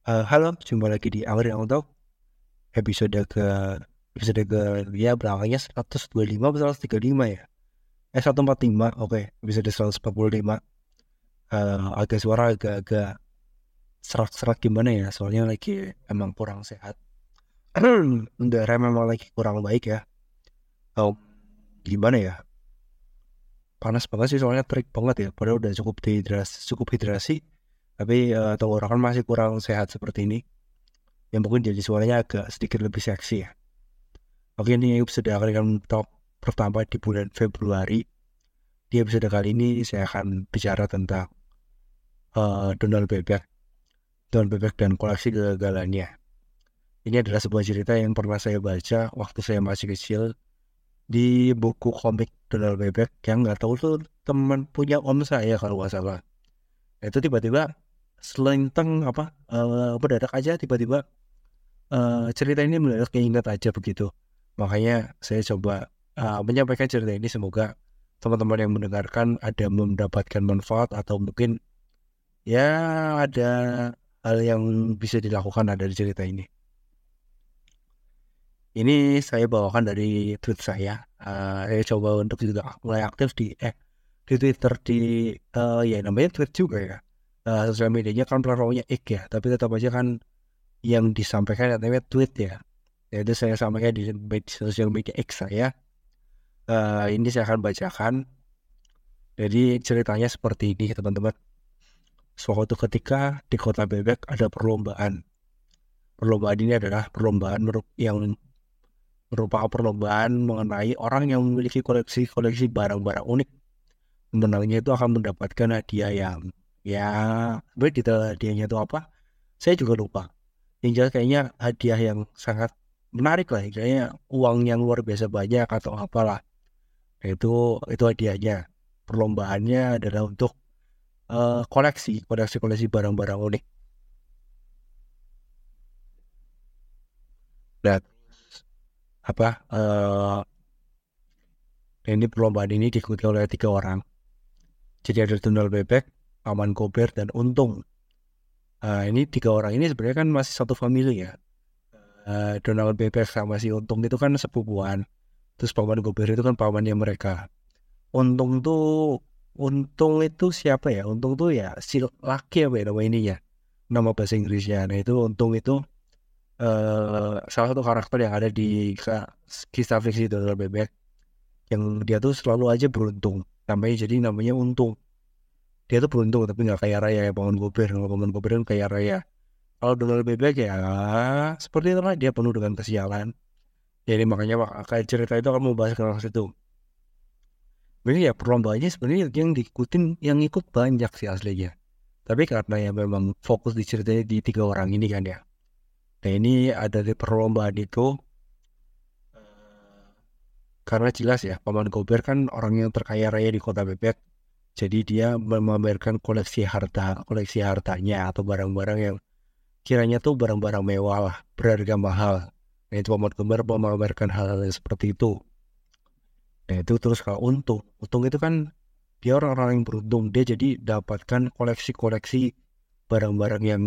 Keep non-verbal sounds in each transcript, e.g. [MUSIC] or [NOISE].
Uh, halo, jumpa lagi di Awal Talk episode ke episode ke ya belakangnya 125 atau 135 ya? Eh 145 oke. Okay. episode 145 uh, agak suara agak-agak serak-serak gimana ya? Soalnya lagi emang kurang sehat. [CLEARS THROAT] Udara memang lagi kurang baik ya. Oh, gimana ya? Panas banget sih soalnya terik banget ya. Padahal udah cukup dehidrasi cukup hidrasi tapi uh, tenggorokan masih kurang sehat seperti ini. Yang mungkin jadi suaranya agak sedikit lebih seksi ya. Oke ini episode akan talk pertama di bulan Februari. Di episode kali ini saya akan bicara tentang uh, Donald Bebek. Donald Bebek dan koleksi kegagalannya. Ini adalah sebuah cerita yang pernah saya baca waktu saya masih kecil di buku komik Donald Bebek. Yang nggak tahu tuh teman punya om saya kalau nggak salah. Itu tiba-tiba selenteng apa uh, mendadak aja tiba-tiba uh, cerita ini mendadak keinget aja begitu. Makanya saya coba uh, menyampaikan cerita ini semoga teman-teman yang mendengarkan ada mendapatkan manfaat atau mungkin ya ada hal yang bisa dilakukan dari cerita ini. Ini saya bawakan dari tweet saya. Uh, saya coba untuk juga mulai aktif di eh di Twitter di uh, ya namanya tweet juga ya uh, sosial medianya kan platformnya X ya tapi tetap aja kan yang disampaikan namanya tweet ya. Yaitu saya sampaikan di sosial media X saya. Uh, ini saya akan bacakan. Jadi ceritanya seperti ini teman-teman. Suatu ketika di kota bebek ada perlombaan. Perlombaan ini adalah perlombaan yang merupakan perlombaan mengenai orang yang memiliki koleksi-koleksi barang-barang unik. Menangnya itu akan mendapatkan hadiah yang ya sebenarnya detail hadiahnya itu apa? Saya juga lupa. Yang jelas kayaknya hadiah yang sangat menarik lah. Kayaknya uang yang luar biasa banyak atau apalah. Itu itu hadiahnya. Perlombaannya adalah untuk uh, koleksi koleksi koleksi barang-barang unik. Dan apa uh, ini perlombaan ini diikuti oleh tiga orang. Jadi ada tunggal bebek Paman Gober dan Untung. Uh, ini tiga orang ini sebenarnya kan masih satu famili ya. Uh, Donald Bebek sama si Untung itu kan sepupuan. Terus Paman Gober itu kan pamannya mereka. Untung tuh Untung itu siapa ya? Untung tuh ya si laki apa ya nama ini ya? Nama bahasa Inggrisnya. Nah itu Untung itu uh, salah satu karakter yang ada di kisah fiksi Donald Bebek. Yang dia tuh selalu aja beruntung. Namanya jadi namanya Untung dia tuh beruntung tapi nggak kaya raya ya Paman Gober kalau Paman Gober kan kaya raya. Kalau Donald Bebek ya seperti itu lah dia penuh dengan kesialan. Jadi makanya kayak cerita itu akan membahas ke itu ini ya perlombaannya sebenarnya yang diikutin yang ikut banyak sih aslinya. Tapi karena ya memang fokus di ceritanya di tiga orang ini kan ya. Nah ini ada di perlombaan itu karena jelas ya Paman Gober kan orang yang terkaya raya di kota Bebek jadi dia memamerkan koleksi harta, koleksi hartanya atau barang-barang yang kiranya tuh barang-barang mewah lah, berharga mahal. Nah itu Paman Kembar memamerkan hal-hal seperti itu. Nah itu terus kalau untung, untung itu kan dia orang-orang yang beruntung, dia jadi dapatkan koleksi-koleksi barang-barang yang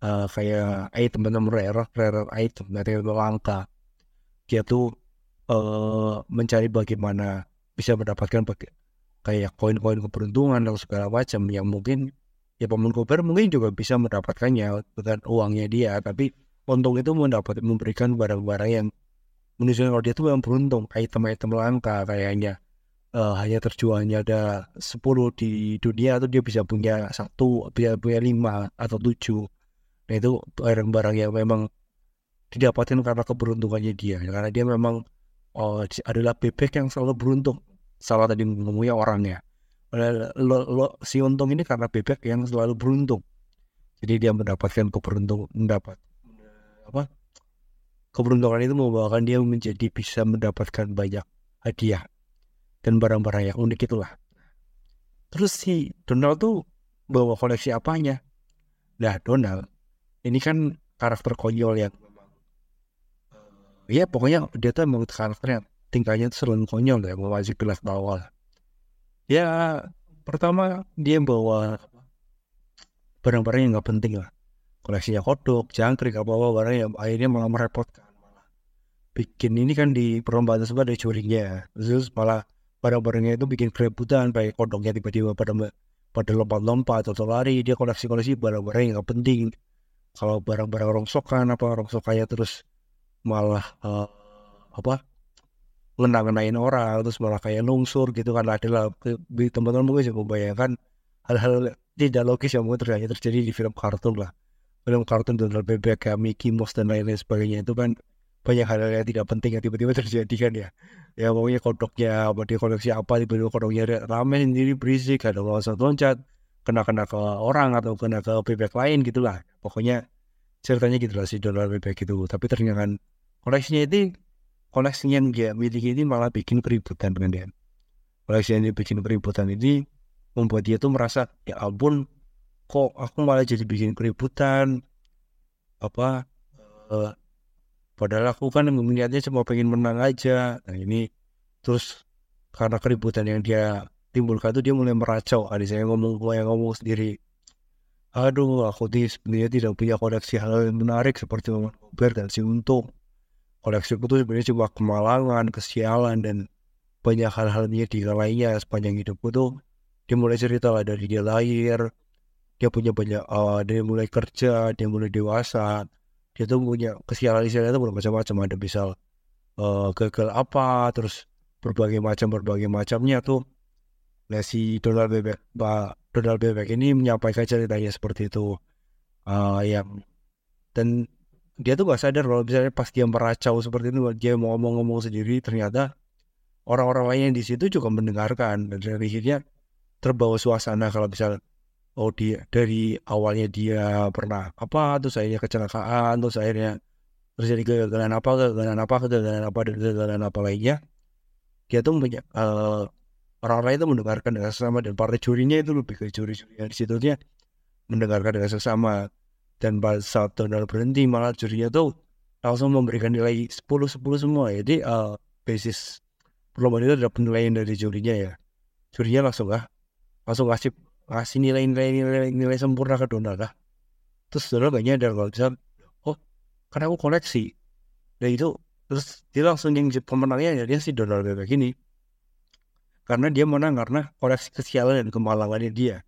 uh, kayak item-item rare, rare item, dari langka. Dia tuh uh, mencari bagaimana bisa mendapatkan kayak koin-koin keberuntungan atau segala macam yang mungkin ya paman koper mungkin juga bisa mendapatkannya dengan uangnya dia tapi untung itu mendapat memberikan barang-barang yang menunjukkan kalau dia itu memang beruntung item-item langka kayaknya. Uh, hanya terjualnya ada 10 di dunia atau dia bisa punya satu bisa punya lima atau tujuh. Nah itu barang-barang yang memang didapatkan karena keberuntungannya dia karena dia memang oh, adalah bebek yang selalu beruntung salah tadi ngomongnya orangnya lo, lo, si untung ini karena bebek yang selalu beruntung. Jadi dia mendapatkan keberuntungan mendapat apa keberuntungan itu membawakan dia menjadi bisa mendapatkan banyak hadiah dan barang-barang yang unik itulah. Terus si Donald tuh bawa koleksi apanya? Nah Donald ini kan karakter konyol yang ya pokoknya dia tuh emang karakternya tingkahnya selalu konyol ya masih kelas bawah ya pertama dia bawa barang-barang yang nggak penting lah. Koleksinya kodok jangkrik apa apa barang yang akhirnya malah merepotkan. Bikin ini kan di perlombaan tersebut ada curinya terus malah barang-barangnya itu bikin keributan baik kodoknya tiba-tiba pada pada lompat-lompat atau lari. Dia koleksi-koleksi barang-barang yang gak penting. Kalau barang-barang rongsokan apa rongsokannya terus malah uh, apa ngenang-ngenain orang terus malah kayak lungsur gitu kan. Adalah teman-teman mungkin bisa membayangkan hal-hal tidak logis yang mungkin terjadi, terjadi di film kartun lah. Film kartun Donald Bebek kayak Mickey Mouse dan lain-lain sebagainya itu kan banyak hal, hal yang tidak penting yang tiba-tiba terjadi kan ya. Ya pokoknya kodoknya apa dia koleksi apa tiba-tiba kodoknya rame sendiri berisik ada loncat-loncat kena-kena ke orang atau kena ke bebek lain gitulah. Pokoknya ceritanya gitu lah si Donald Bebek itu. Tapi ternyata kan koleksinya itu koleksi yang dia miliki ini malah bikin keributan dengan dia koleksi yang dia bikin keributan ini membuat dia tuh merasa ya ampun kok aku malah jadi bikin keributan? Apa uh, padahal aku kan melihatnya cuma pengen menang aja. Nah ini terus karena keributan yang dia timbulkan tuh dia mulai meracau. Ada saya ngomong yang ngomong sendiri aduh aku sebenarnya tidak punya koleksi hal yang menarik seperti Kober dan si Untung koleksiku tuh sebenarnya cuma kemalangan, kesialan dan banyak hal-hal di lainnya sepanjang hidupku tuh. Dia mulai cerita lah dari dia lahir dia punya banyak uh, dia mulai kerja dia mulai dewasa dia tuh punya kesialan kesialan itu bermacam-macam ada misal uh, gagal apa terus berbagai macam berbagai macamnya tuh. Nah si Donald Bebek Pak Donald Bebek ini menyampaikan ceritanya seperti itu uh, yang dan dia tuh gak sadar kalau misalnya pas dia meracau seperti itu dia mau ngomong-ngomong sendiri ternyata orang-orang lain yang di situ juga mendengarkan dan dari akhirnya terbawa suasana kalau misal oh dia dari awalnya dia pernah apa terus akhirnya kecelakaan terus akhirnya terjadi kegagalan apa kegagalan apa kegagalan apa dan kegagalan apa lainnya dia tuh banyak uh, orang lain itu mendengarkan dengan sesama dan partai curinya itu lebih ke curi-curi di situ dia mendengarkan dengan sesama dan pada saat Donald berhenti malah jurinya tuh langsung memberikan nilai 10 10 semua. Jadi uh, basis perlombaan itu ada penilaian dari jurinya ya. Jurinya langsung ah langsung kasih kasih nilai nilai nilai, sempurna ke Donald lah terus Donald banyak ada kalau bisa oh karena aku koleksi. Dan itu terus dia langsung yang pemenangnya ya dia si Donald kayak gini karena dia menang karena koleksi kesialan dan kemalangannya dia.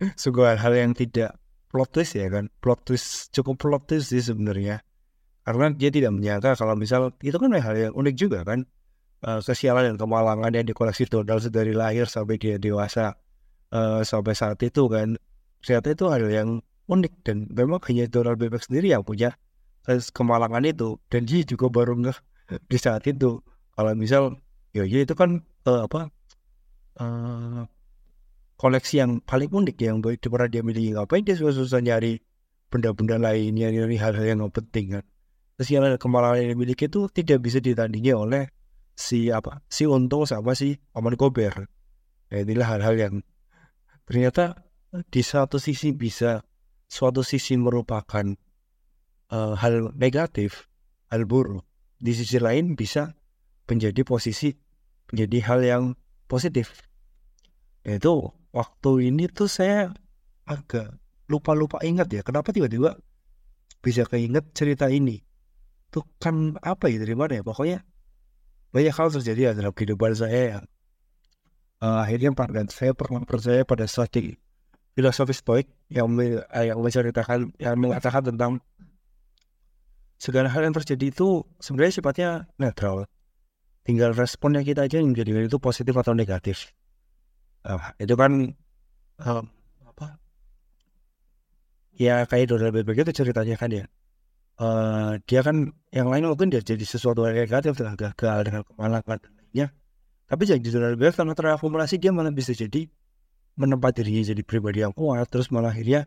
[LAUGHS] Sebuah hal yang tidak plot twist ya kan? Plot twist cukup plot twist sih sebenarnya. Karena dia tidak menyangka kalau misal itu kan hal yang unik juga kan? Uh, kesialan dan kemalangan yang dikoleksi Donald dari lahir sampai dia dewasa uh, sampai saat itu kan? Ternyata itu hal yang unik dan memang hanya Donald Bebek sendiri yang punya kemalangan itu. Dan dia juga baru nggak di saat itu. Kalau misal ya, ya itu kan uh, apa uh, koleksi yang paling unik yang pernah dia miliki. Ngapain dia susah-susah nyari benda-benda lainnya nyari hal-hal yang gak penting kan? Terus yang kemalangan yang dimiliki itu tidak bisa ditandingi oleh si apa si untung sama si Aman Kober nah, inilah hal-hal yang ternyata di satu sisi bisa suatu sisi merupakan uh, hal negatif hal buruk. Di sisi lain bisa menjadi posisi menjadi hal yang positif itu waktu ini tuh saya agak lupa-lupa ingat ya kenapa tiba-tiba bisa keinget cerita ini? Tuh kan apa ya dari mana ya? Pokoknya banyak hal terjadi ya dalam kehidupan saya ya. Uh, akhirnya dan saya pernah percaya pada strategi filosofi stoik yang yang menceritakan yang mengatakan tentang segala hal yang terjadi itu sebenarnya sifatnya netral. Tinggal responnya kita aja yang menjadikan itu positif atau negatif uh, itu kan uh, apa? Ya kayak Donald Bebek itu ceritanya kan ya. Uh, dia kan yang lain mungkin dia jadi sesuatu yang negatif dengan gagal dengan kemalangan dan lainnya. Tapi jadi Donald Bebek karena terakumulasi dia malah bisa jadi menempat dirinya jadi pribadi yang kuat terus malah akhirnya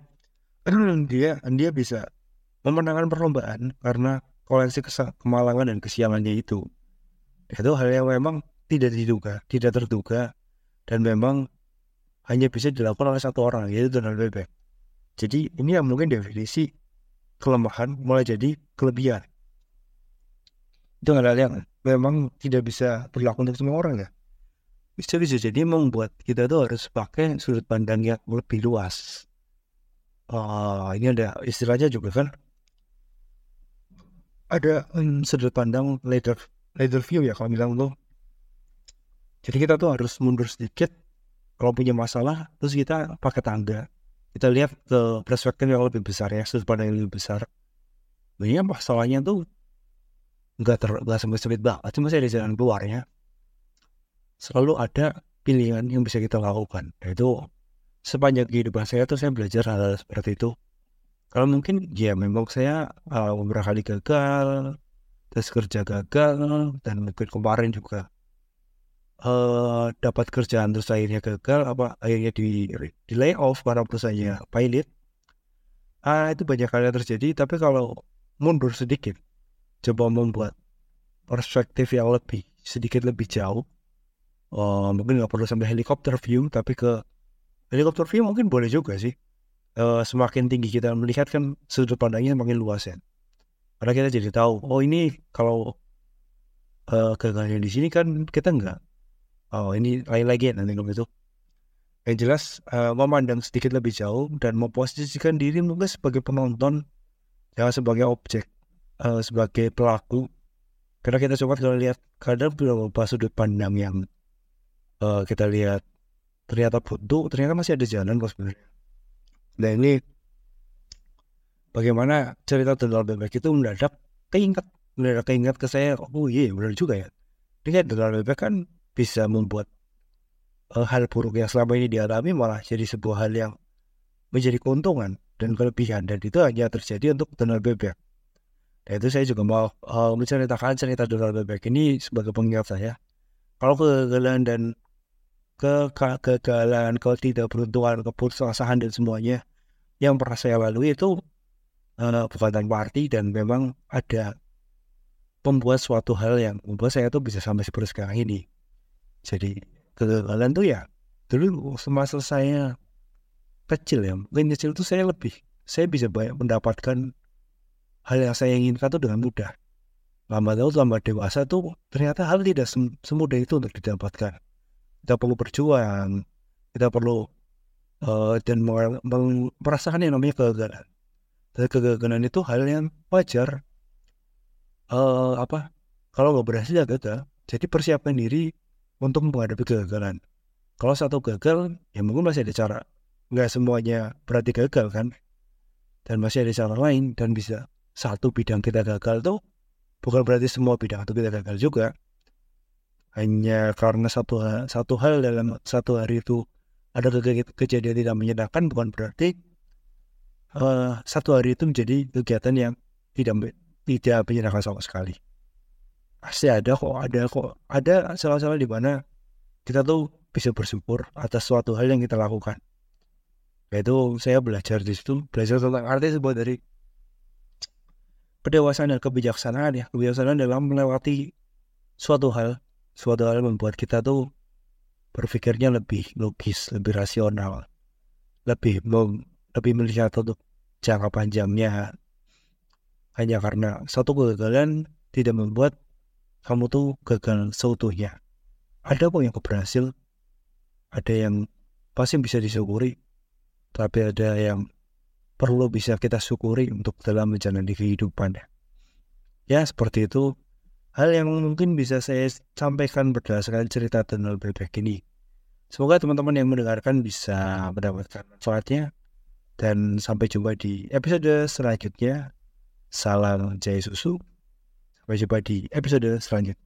[CLEARS THROAT] dia dia bisa memenangkan perlombaan karena koleksi kemalangan dan kesialannya itu. Itu hal yang memang tidak diduga tidak terduga dan memang hanya bisa dilakukan oleh satu orang yaitu Donald Bebek. Jadi ini yang mungkin definisi kelemahan mulai jadi kelebihan. Itu hal yang memang tidak bisa berlaku untuk semua orang ya. Bisa bisa jadi membuat kita tuh harus pakai sudut pandang yang lebih luas. uh, ini ada istilahnya juga kan ada um, sudut pandang ladder ladder view ya kalau bilang tuh jadi kita tuh harus mundur sedikit kalau punya masalah terus kita pakai tangga. Kita lihat ke perspektif yang lebih besar ya sudut pandang yang lebih besar. Banyak masalahnya tuh nggak ter nggak sampai sulit banget cuma saya ada jalan keluarnya selalu ada pilihan yang bisa kita lakukan yaitu sepanjang kehidupan saya tuh saya belajar hal, -hal seperti itu. Kalau mungkin ya memang saya uh, beberapa kali gagal tes kerja gagal dan mungkin kemarin juga uh, dapat kerjaan terus akhirnya gagal apa akhirnya di di layoff para perusahaannya pilot. Ah itu banyak hal yang terjadi tapi kalau mundur sedikit coba membuat perspektif yang lebih sedikit lebih jauh uh, mungkin nggak perlu sampai helikopter view tapi ke helikopter view mungkin boleh juga sih. Uh, semakin tinggi kita melihat kan sudut pandangnya makin luas ya karena kita jadi tahu oh ini kalau uh, gagalnya di sini kan kita enggak oh ini lain lagi nanti kalau itu. Yang jelas uh, memandang sedikit lebih jauh dan memposisikan diri mungkin sebagai penonton jangan sebagai objek uh, sebagai pelaku. Karena kita coba kalau lihat kadang beberapa sudut pandang yang uh, kita lihat ternyata buntu ternyata masih ada jalan kok sebenarnya. Dan ini bagaimana cerita tentang bebek itu mendadak keinget mendadak keinget ke saya oh iya benar juga ya. Ini kan tentang bebek kan bisa membuat uh, hal buruk yang selama ini dialami malah jadi sebuah hal yang menjadi keuntungan dan kelebihan. Dan itu hanya terjadi untuk Donald bebek. Dan itu saya juga mau uh, menceritakan cerita Donald bebek ini sebagai pengingat saya. Kalau kegagalan dan ke kegagalan, ketidakberuntungan, keputusasaan dan semuanya yang pernah saya lalui itu uh, bukan tanpa arti dan memang ada membuat suatu hal yang membuat saya tuh bisa sampai seperti sekarang ini. Jadi kegagalan tuh ya dulu semasa saya kecil ya, mungkin kecil tuh saya lebih saya bisa banyak mendapatkan hal yang saya inginkan tuh dengan mudah. Lama tahu lama dewasa tuh ternyata hal tidak semudah itu untuk didapatkan. Kita perlu berjuang kita perlu uh, dan merasakan yang namanya kegagalan. Dan kegagalan itu hal yang wajar. Uh, apa kalau nggak berhasil ya gagal. Jadi persiapkan diri untuk menghadapi kegagalan kalau satu gagal ya mungkin masih ada cara. Nggak semuanya berarti gagal kan? Dan masih ada cara lain dan bisa satu bidang kita gagal tuh bukan berarti semua bidang itu kita gagal juga. Hanya karena satu satu hal dalam satu hari itu ada ke kejadian tidak menyenangkan bukan berarti uh, satu hari itu menjadi kegiatan yang tidak tidak menyenangkan sama sekali pasti ada kok ada kok. Ada salah-salah di mana kita tuh bisa bersyukur atas suatu hal yang kita lakukan. Yaitu saya belajar di situ belajar tentang arti sebuah dari kedewasaan dan kebijaksanaan ya. Kebijaksanaan dalam melewati suatu hal suatu hal membuat kita tuh berpikirnya lebih logis, lebih rasional, lebih lebih melihat untuk jangka panjangnya. Hanya karena satu kegagalan tidak membuat kamu tuh gagal seutuhnya. Ada kok yang berhasil, ada yang pasti bisa disyukuri, tapi ada yang perlu bisa kita syukuri untuk dalam menjalani kehidupan. Ya seperti itu hal yang mungkin bisa saya sampaikan berdasarkan cerita tunnel bebek ini. Semoga teman-teman yang mendengarkan bisa mendapatkan manfaatnya dan sampai jumpa di episode selanjutnya. Salam Jaya Susu. Sampai jumpa di episode selanjutnya.